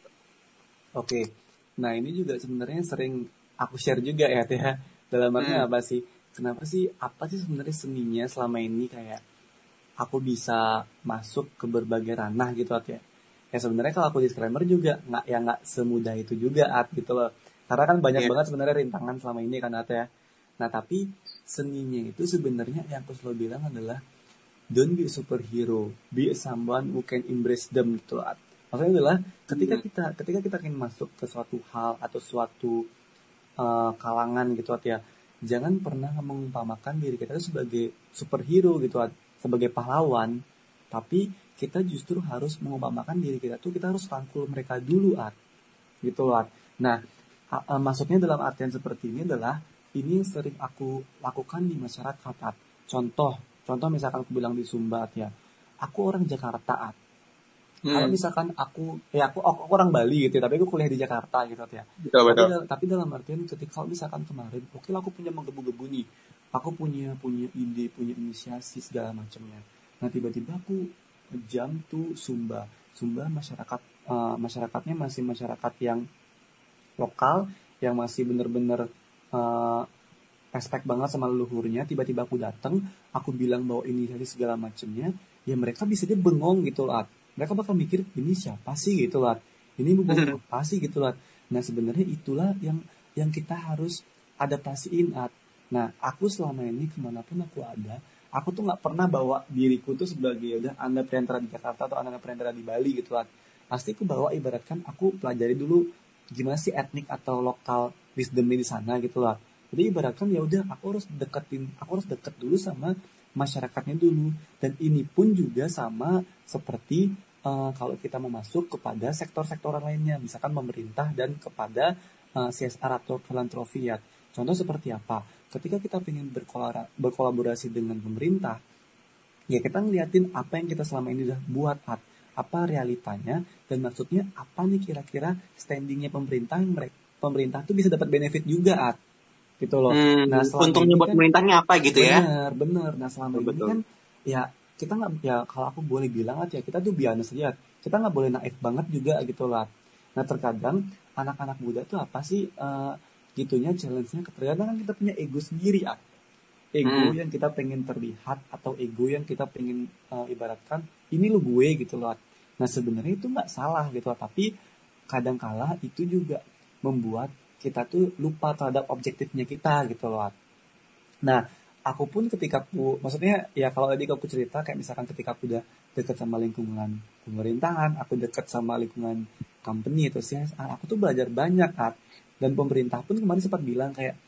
Oke. Nah, ini juga sebenarnya sering aku share juga ya, Teh. Dalam artinya Hmm. apa sih? Kenapa sih apa sih sebenarnya seninya selama ini kayak aku bisa masuk ke berbagai ranah gitu, At, ya. Ya sebenarnya kalau aku disclaimer juga nggak ya nggak semudah itu juga, At, gitu loh. Karena kan banyak Iya. banget sebenarnya rintangan selama ini kan, At, ya. Nah tapi seninya itu sebenarnya yang aku selalu bilang adalah don't be a superhero, be someone who can embrace them gitu loh. Maksudnya adalah ketika Hmm. kita ketika kita ingin masuk ke suatu hal atau suatu uh, kalangan gitu ya, jangan pernah mengumpamakan diri kita sebagai superhero gitu sebagai pahlawan, tapi kita justru harus mengumpamakan diri kita tuh kita harus rangkul mereka dulu at gitu loh At. Nah, maksudnya dalam artian seperti ini adalah ini yang sering aku lakukan di masyarakat At. Contoh, contoh misalkan aku bilang di Sumba At, ya. Aku orang Jakarta At. Kalau Hmm. misalkan aku ya aku, aku orang Bali gitu ya, tapi aku kuliah di Jakarta gitu ya. Betul Tapi, betul. dal- tapi dalam artian ketika kalau misalkan kemarin, oke lah aku punya menggebu-gebu nih. Aku punya punya ide, punya inisiasi segala macamnya. Nah tiba-tiba aku jam tuh Sumba. Sumba masyarakat eh, masyarakatnya masih masyarakat yang lokal, yang masih bener-bener eh, respect banget sama leluhurnya. Tiba-tiba aku datang, aku bilang bahwa inisiasi segala macamnya, ya mereka bisa dia bengong gitu lah. Mereka bakal mikir ini siapa sih gitu lah. Ini bukan (laughs) apa sih gitu lah. Nah sebenarnya itulah yang yang kita harus adaptasiin at. Nah aku selama ini ke mana pun aku ada, aku tuh nggak pernah bawa diriku tuh sebagai udah anda perantara di Jakarta atau anda perantara di Bali gitu lah. Pasti aku bawa ibaratkan aku pelajari dulu gimana sih etnik atau lokal wisdomnya di sana gitu lah. Jadi ibaratkan ya udah aku harus deketin, aku harus deket dulu sama masyarakatnya dulu. Dan ini pun juga sama seperti eh, kalau kita mau masuk kepada sektor-sektor lainnya, misalkan pemerintah dan kepada eh, CSR atau filantropi ya. Contoh seperti apa? Ketika kita ingin berkolaborasi dengan pemerintah, ya kita ngeliatin apa yang kita selama ini udah buat At. apa realitanya dan maksudnya apa nih kira-kira standingnya pemerintah yang mereka pemerintah tuh bisa dapat benefit juga At. Gitu loh Hmm, Nah, untungnya ini buat kan- pemerintahnya apa gitu ya? bener bener nah selama ini Betul. kan ya kita nggak ya kalau aku boleh bilang At, ya kita tuh biasa saja kita nggak boleh naif banget juga gitu lah nah terkadang anak-anak muda tuh apa sih eh, gitunya challenge-nya terkadang kan kita punya ego sendiri At. ego Hmm. yang kita pengen terlihat atau ego yang kita pengen eh, ibaratkan ini lu gue gitu loh nah sebenarnya itu nggak salah gitu loh tapi kadangkala itu juga membuat kita tuh lupa terhadap objektifnya kita gitu loh. Nah, aku pun ketika aku, maksudnya ya kalau tadi aku cerita kayak misalkan ketika aku udah deket sama lingkungan pemerintahan, aku deket sama lingkungan company atau CSR, aku tuh belajar banyak At. Dan pemerintah pun kemarin sempat bilang kayak,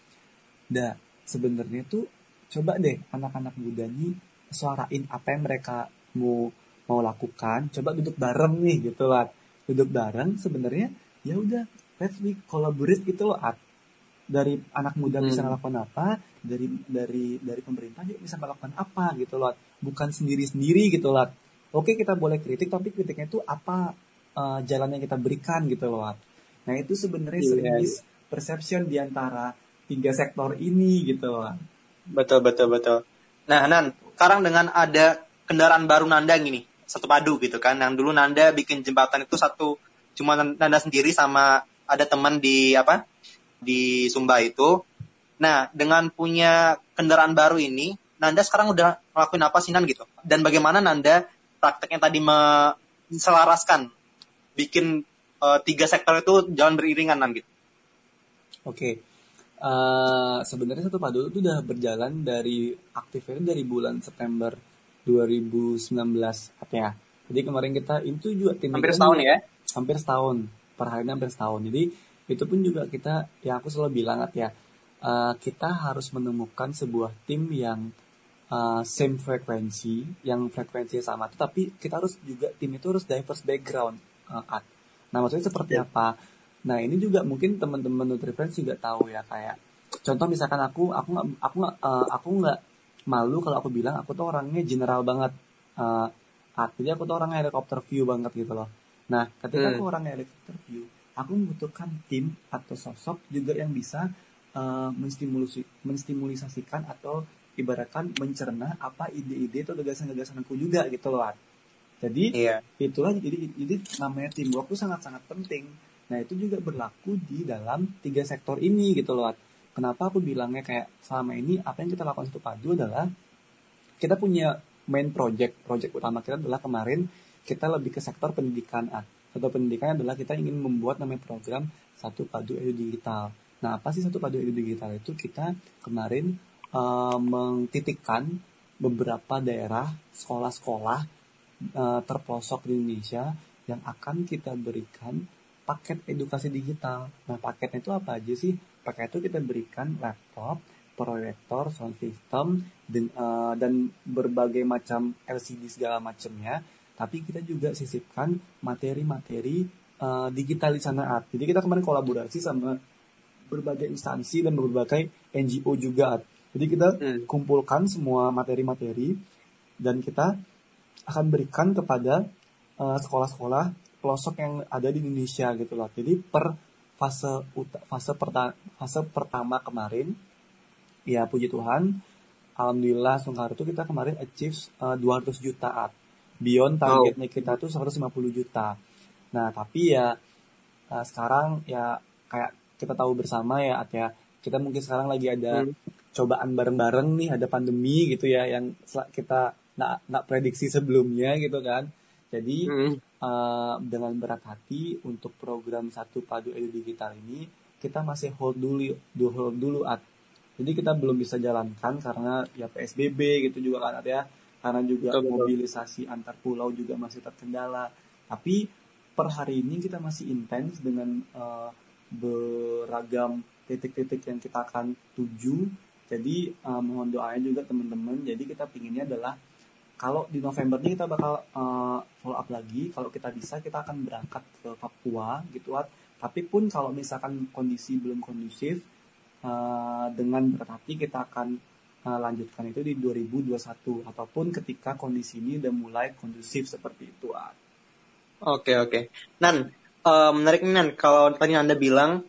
dah sebenarnya tuh coba deh anak-anak muda nih suarain apa yang mereka mau mau lakukan, coba duduk bareng nih gitu lah, duduk bareng sebenarnya ya udah let's be collaborate gitu loh At. Dari anak muda bisa Hmm. melakukan apa dari dari dari pemerintah juga bisa melakukan apa gitu loh bukan sendiri sendiri gitu loh oke kita boleh kritik tapi kritiknya itu apa eh, jalan yang kita berikan gitu loh nah itu sebenarnya Iya, sering miss perception di antara tiga sektor ini gitu loh Betul betul betul. Nah Nan, sekarang dengan ada kendaraan baru Nanda gini, satu padu gitu kan, yang dulu Nanda bikin jembatan itu satu cuma Nanda sendiri sama ada teman di apa di Sumba itu. Nah dengan punya kendaraan baru ini, Nanda sekarang udah ngelakuin apa sih Nan gitu? Dan bagaimana Nanda prakteknya tadi menselaraskan bikin eh, tiga sektor itu jalan beriringan Nan gitu? Oke. Eh, sebenarnya satu padu itu udah berjalan dari aktifnya dari bulan September 2019 apa ya. Jadi kemarin kita itu juga tim Hampir setahun ya? Hampir setahun. Per harinya hampir setahun. Jadi itu pun juga kita ya aku selalu bilang ya eh, kita harus menemukan sebuah tim yang eh, same frekuensi, yang frekuensinya sama, tapi kita harus juga tim itu harus diverse background. eh, At. Nah maksudnya seperti Ya. apa? Nah ini juga mungkin teman-teman Nutrifriends juga tahu ya kayak contoh misalkan aku aku nggak aku nggak eh, aku nggak malu kalau aku bilang aku tuh orangnya general banget At. jadi aku tuh orangnya helikopter view banget gitu loh nah ketika Hmm. aku orangnya helikopter view aku membutuhkan tim atau sosok juga yang bisa eh, menstimulasi menstimulisasikan atau ibaratkan mencerna apa ide-ide atau gagasan-gagasan aku juga gitu loh At. jadi Iya. itulah jadi jadi namanya teamwork itu sangat-sangat penting nah itu juga berlaku di dalam tiga sektor ini gitu loh At. kenapa aku bilangnya kayak selama ini apa yang kita lakukan satu padu adalah kita punya main project project utama kita adalah kemarin kita lebih ke sektor pendidikan At. Sektor pendidikan adalah kita ingin membuat namanya program satu padu edu digital Nah, apa sih satu padu edu digital itu kita kemarin uh, mengtitikkan beberapa daerah sekolah-sekolah uh, terpelosok di Indonesia yang akan kita berikan paket edukasi digital. Nah, paketnya itu apa aja sih? Paket itu kita berikan laptop, proyektor, sound system, dan, uh, dan berbagai macam LCD segala macamnya. Tapi kita juga sisipkan materi-materi uh, digital di sana. Jadi kita kemarin kolaborasi sama berbagai instansi dan berbagai NGO juga. Jadi kita hmm. kumpulkan semua materi-materi dan kita akan berikan kepada sekolah sekolah-sekolah pelosok yang ada di Indonesia gitu loh. Jadi per fase fase perta, fase pertama kemarin ya puji Tuhan alhamdulillah Sungkar itu kita kemarin achieve uh, 200 juta beyond targetnya kita tuh 150 juta. Nah, tapi ya uh, sekarang ya kayak kita tahu bersama ya At ya. Kita mungkin sekarang lagi ada hmm. cobaan bareng-bareng nih ada pandemi gitu ya yang kita nggak nggak prediksi sebelumnya gitu kan. Jadi hmm. uh, dengan berat hati untuk program satu padu edu digital ini kita masih hold dulu hold dulu at. Jadi kita belum bisa jalankan karena ya psbb gitu juga kan at ya karena juga betul, mobilisasi antar pulau juga masih terkendala tapi per hari ini kita masih intens dengan uh, beragam titik-titik yang kita akan tuju jadi uh, mohon doanya juga teman-teman. Jadi kita pinginnya adalah kalau di November ini kita bakal uh, follow up lagi. Kalau kita bisa kita akan berangkat ke Papua gitu. Tapi pun kalau misalkan kondisi belum kondusif uh, dengan berhati kita akan uh, lanjutkan itu di 2021 ataupun ketika kondisi ini udah mulai kondusif seperti itu. Oke oke. Okay. Nan, uh, menarik Nan kalau tadi Anda bilang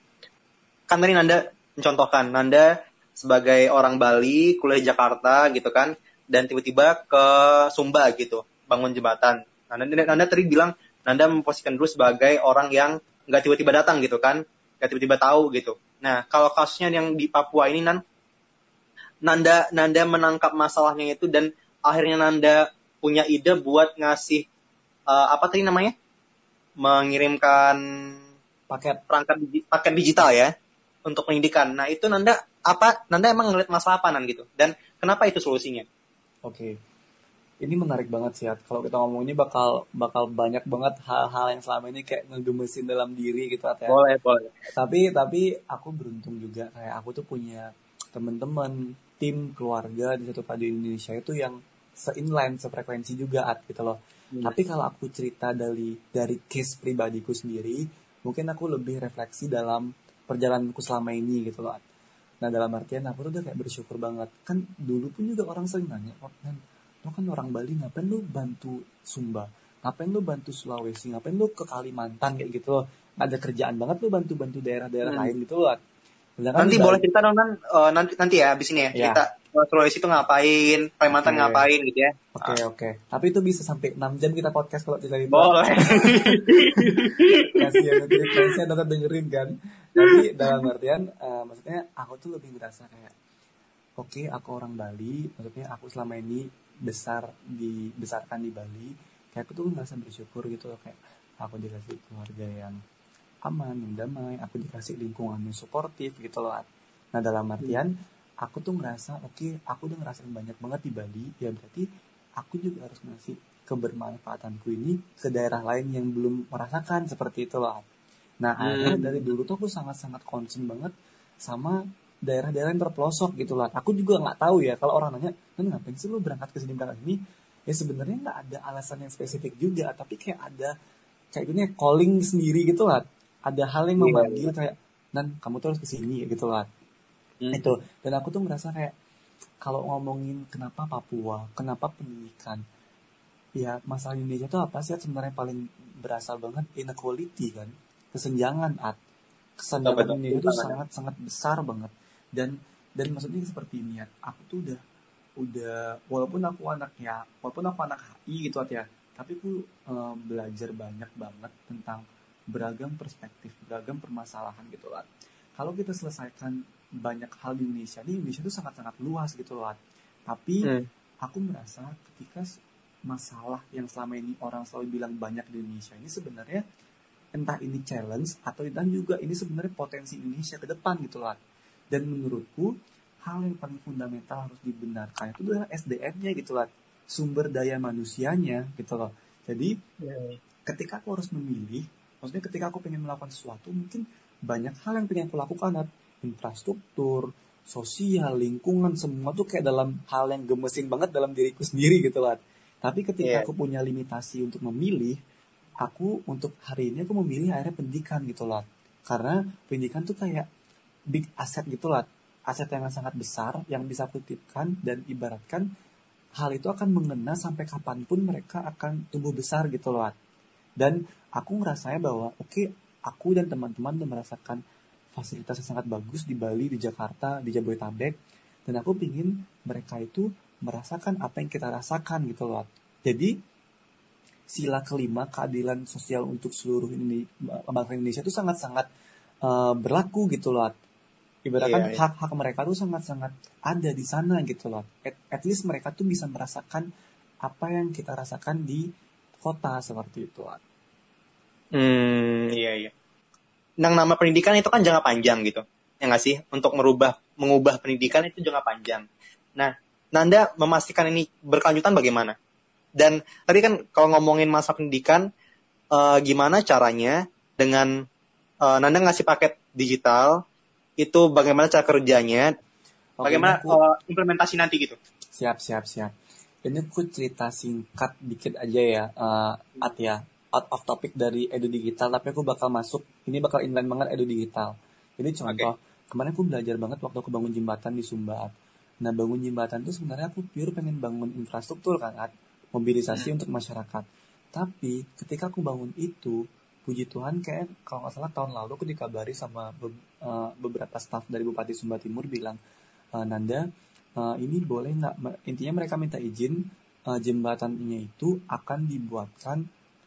kan tadi Anda mencontohkan Nanda sebagai orang Bali kuliah di Jakarta gitu kan dan tiba-tiba ke Sumba gitu bangun jembatan. Nanda, Nanda tadi bilang Nanda memposisikan dulu sebagai orang yang nggak tiba-tiba datang gitu kan, nggak tiba-tiba tahu gitu. Nah kalau kasusnya yang di Papua ini nan Nanda Nanda menangkap masalahnya itu dan akhirnya Nanda punya ide buat ngasih uh, apa tadi namanya mengirimkan paket perangkat paket digital ya untuk pendidikan. Nah itu Nanda apa Nanda emang ngeliat masalah apa nan gitu dan kenapa itu solusinya? Oke. Okay. Ini menarik banget sih, kalau kita ngomong ini bakal bakal banyak banget hal-hal yang selama ini kayak ngegemesin dalam diri gitu ya. Boleh, boleh. Tapi tapi aku beruntung juga kayak aku tuh punya teman-teman, tim, keluarga di satu padu Indonesia itu yang se-inline, sefrekuensi juga at gitu loh. Hmm. Tapi kalau aku cerita dari dari case pribadiku sendiri, mungkin aku lebih refleksi dalam perjalananku selama ini gitu loh. Nah dalam artian aku tuh udah kayak bersyukur banget. Kan dulu pun juga orang sering nanya, oh, kan lo kan orang Bali ngapain lu bantu Sumba? Ngapain lu bantu Sulawesi? Ngapain lu ke Kalimantan kayak gitu loh? Ada kerjaan banget lu bantu-bantu daerah-daerah hmm. lain gitu loh. Nanti boleh cerita dong kan uh, nanti nanti ya abis ini ya, ya. cerita Sulawesi itu ngapain, Kalimantan okay. ngapain gitu ya. Oke okay, oke. Okay. Tapi itu bisa sampai 6 jam kita podcast kalau cerita itu. Boleh. (laughs) Kasihan nanti fansnya dapat dengerin kan. Tapi dalam artian uh, maksudnya aku tuh lebih merasa kayak oke okay, aku orang Bali, maksudnya aku selama ini besar di besarkan di Bali, kayak aku tuh merasa bersyukur gitu loh kayak aku dikasih keluarga yang aman, yang damai, aku dikasih lingkungan yang suportif gitu loh. Nah dalam artian aku tuh ngerasa oke okay, aku udah ngerasain banyak banget di Bali ya berarti aku juga harus ngasih kebermanfaatanku ini ke daerah lain yang belum merasakan seperti itu loh nah hmm. akhirnya dari dulu tuh aku sangat-sangat concern banget sama daerah-daerah yang terpelosok gitu lah aku juga nggak tahu ya kalau orang nanya kan ngapain sih lu berangkat ke sini berangkat sini ya sebenarnya nggak ada alasan yang spesifik juga tapi kayak ada kayak gini calling sendiri gitu lah ada hal yang iya, memanggil kayak nan kamu tuh harus ke sini gitu lah. Hmm. itu. Dan aku tuh merasa kayak kalau ngomongin kenapa Papua kenapa pendidikan ya masalah Indonesia tuh apa sih sebenarnya paling berasal banget? Inequality kan? Kesenjangan at. Kesenjangan ini itu sangat sangat besar banget. Dan dan maksudnya seperti ini ya aku tuh udah udah walaupun aku anak ya walaupun aku anak HI gitu at ya. Tapi aku um, belajar banyak banget tentang beragam perspektif beragam permasalahan gitu lah kalau kita selesaikan banyak hal di Indonesia ini Indonesia itu sangat-sangat luas gitu loh tapi hmm. aku merasa ketika masalah yang selama ini orang selalu bilang banyak di Indonesia ini sebenarnya entah ini challenge atau dan juga ini sebenarnya potensi Indonesia ke depan gitu loh dan menurutku hal yang paling fundamental harus dibenarkan itu adalah SDM-nya gitu loh sumber daya manusianya gitu loh. Jadi Hmm. ketika aku harus memilih maksudnya ketika aku pengen melakukan sesuatu mungkin banyak hal yang pengen aku lakukan Nat. infrastruktur sosial lingkungan semua tuh kayak dalam hal yang gemesin banget dalam diriku sendiri gitu loh tapi ketika Iya. aku punya limitasi untuk memilih aku untuk hari ini aku memilih akhirnya pendidikan gitu loh karena pendidikan tuh kayak big asset gitu loh aset yang sangat besar yang bisa aku titipkan dan ibaratkan hal itu akan mengena sampai kapan pun mereka akan tumbuh besar gitu loh dan aku ngerasanya bahwa oke aku dan teman-teman udah merasakan fasilitas yang sangat bagus di Bali di Jakarta di Jabodetabek. Dan aku pingin mereka itu merasakan apa yang kita rasakan gitu loh. Jadi sila kelima keadilan sosial untuk seluruh ini bangsa Indonesia itu sangat-sangat eh, berlaku gitu loh. Ibaratkan Iya, iya. hak-hak mereka tuh sangat-sangat ada di sana gitu loh. At, at least mereka tuh bisa merasakan apa yang kita rasakan di kota seperti itu. Hmm, iya iya. Yang nama pendidikan itu kan jangka panjang gitu. Ya nggak sih? Untuk merubah, mengubah pendidikan itu jangka panjang. Nah, Nanda memastikan ini berkelanjutan bagaimana? Dan tadi kan kalau ngomongin masa pendidikan, eh, gimana caranya dengan eh, Nanda ngasih paket digital, itu bagaimana cara kerjanya, Oke, bagaimana aku- eh, implementasi nanti gitu? Siap, siap, siap. Ini aku cerita singkat dikit aja ya, eh, At ya. Out of topic dari Edu Digital, tapi aku bakal masuk, ini bakal inline banget Edu Digital. Ini contoh, kemarin aku belajar banget waktu aku bangun jembatan di Sumba, At. Nah, bangun jembatan itu sebenarnya aku pure pengen bangun infrastruktur kan, At. Mobilisasi untuk masyarakat. Tapi, ketika aku bangun itu, puji Tuhan kayak kalau nggak salah tahun lalu aku dikabari sama be- eh, beberapa staff dari Bupati Sumba Timur bilang, "Eh, Nanda, eh, ini boleh nggak? Intinya mereka minta izin eh, jembatannya itu akan dibuatkan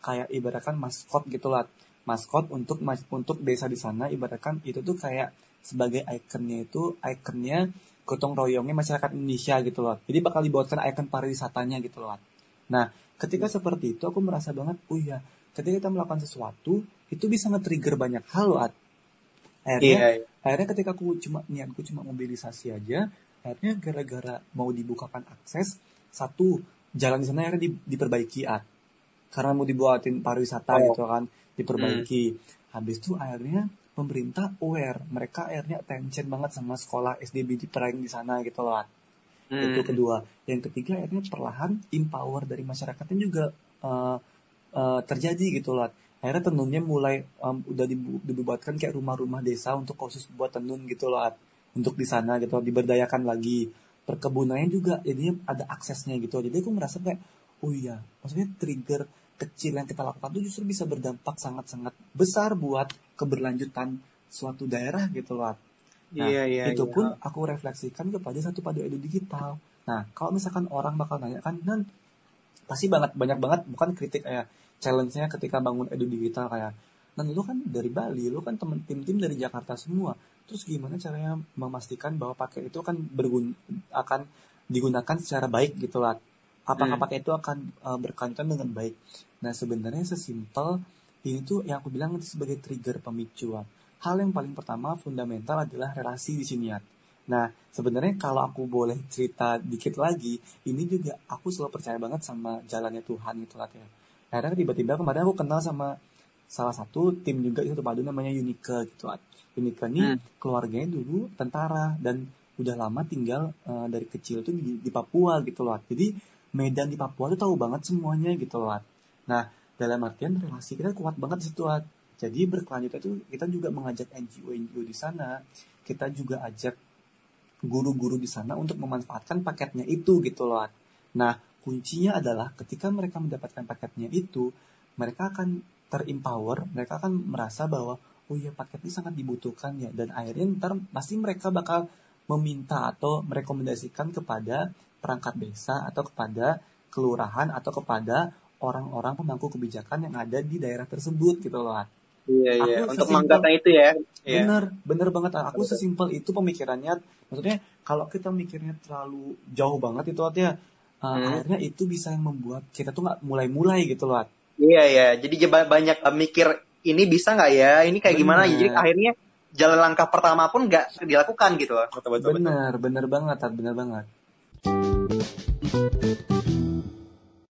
kayak ibaratkan maskot gitu lah. Maskot untuk mas- untuk desa di sana ibaratkan itu tuh kayak sebagai ikonnya itu ikonnya gotong royongnya masyarakat Indonesia gitu loh. Jadi bakal dibuatkan ikon pariwisatanya gitu loh. Nah ketika seperti itu aku merasa banget oh iya ketika kita melakukan sesuatu itu bisa nge-trigger banyak hal loh akhirnya Iya, iya. akhirnya ketika aku cuma niatku cuma mobilisasi aja akhirnya gara-gara mau dibukakan akses satu jalan di sana akhirnya di- diperbaiki at karena mau dibuatin pariwisata Oh. gitu kan diperbaiki habis itu akhirnya pemerintah aware mereka akhirnya attention banget sama sekolah SDB di Perang di sana gitu loh At. Hmm. itu kedua yang ketiga akhirnya perlahan empower dari masyarakatnya juga eh, eh, terjadi gitu loh akhirnya tenunnya mulai em, udah dibu- dibuatkan kayak rumah-rumah desa untuk khusus buat tenun gitu loh At. Untuk di sana gitu diberdayakan lagi perkebunannya juga jadinya ada aksesnya gitu jadi aku merasa kayak oh iya maksudnya trigger kecil yang kita lakukan itu justru bisa berdampak sangat-sangat besar buat keberlanjutan suatu daerah gitu loh. Nah, Iya, iya, itu iya. pun aku refleksikan kepada satu pada edu digital. Nah, kalau misalkan orang bakal nanya kan, nan pasti banget banyak banget bukan kritik kayak challenge-nya ketika bangun edu digital kayak, nan lu kan dari Bali, lu kan temen tim-tim dari Jakarta semua. Terus gimana caranya memastikan bahwa paket itu akan bergun akan digunakan secara baik gitu lah. Apakah Hmm. paket itu akan uh, berkelanjutan dengan baik? Nah, sebenarnya sesimpel ini tuh yang aku bilang itu sebagai trigger pemicuan hal yang paling pertama fundamental adalah relasi di sini ya. Nah, sebenarnya kalau aku boleh cerita dikit lagi, ini juga aku selalu percaya banget sama jalannya Tuhan gitu lah ya. Akhirnya tiba-tiba kemarin aku kenal sama salah satu tim juga itu padu namanya Unika gitu lah. Unika ini Hmm. keluarganya dulu tentara dan udah lama tinggal eh, dari kecil tuh di, di Papua gitu loh. Jadi Medan di Papua tuh tahu banget semuanya gitu loh. Nah, dalam artian relasi kita kuat banget situ. Jadi berkelanjutan itu kita juga mengajak NGO-NGO di sana, kita juga ajak guru-guru di sana untuk memanfaatkan paketnya itu gitu loh. Nah, kuncinya adalah ketika mereka mendapatkan paketnya itu, mereka akan terimpower, mereka akan merasa bahwa oh iya paket ini sangat dibutuhkan ya dan akhirnya ntar pasti mereka bakal meminta atau merekomendasikan kepada perangkat desa atau kepada kelurahan atau kepada orang-orang pemangku kebijakan yang ada di daerah tersebut gitu loh. Iya, iya. Aku Untuk sesimpel- mengangkatnya itu ya. Iya. Bener, bener banget. Aku sesimpel itu pemikirannya. Maksudnya kalau kita mikirnya terlalu jauh banget itu artinya uh, Hmm. akhirnya itu bisa yang membuat kita tuh nggak mulai-mulai gitu loh. Iya, iya. Jadi banyak uh, mikir ini bisa nggak ya ini kayak gimana Bener. jadi akhirnya jalan langkah pertama pun nggak dilakukan gitu betul betul, betul. benar benar banget Tat, benar banget